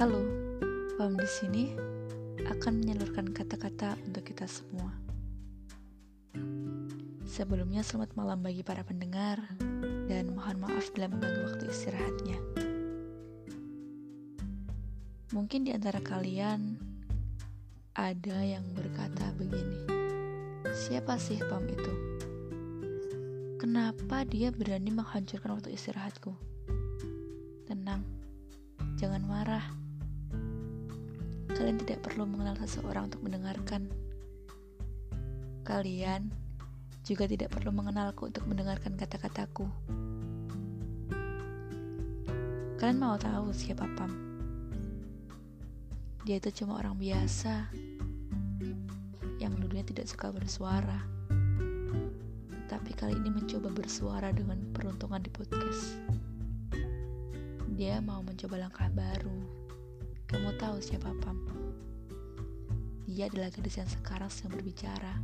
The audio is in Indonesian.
Halo, Pam di sini akan menyalurkan kata-kata untuk kita semua. Sebelumnya selamat malam bagi para pendengar dan mohon maaf bila mengganggu waktu istirahatnya. Mungkin di antara kalian ada yang berkata begini. Siapa sih Pam itu? Kenapa dia berani menghancurkan waktu istirahatku? Tenang, jangan marah Kalian tidak perlu mengenal seseorang untuk mendengarkan. Kalian juga tidak perlu mengenalku untuk mendengarkan kata-kataku. Kalian mau tahu siapa Pam? Dia itu cuma orang biasa yang dulunya tidak suka bersuara. Tapi kali ini mencoba bersuara dengan peruntungan di podcast. Dia mau mencoba langkah baru. Tahu siapa Pam? Dia adalah gadis yang sekarang sedang berbicara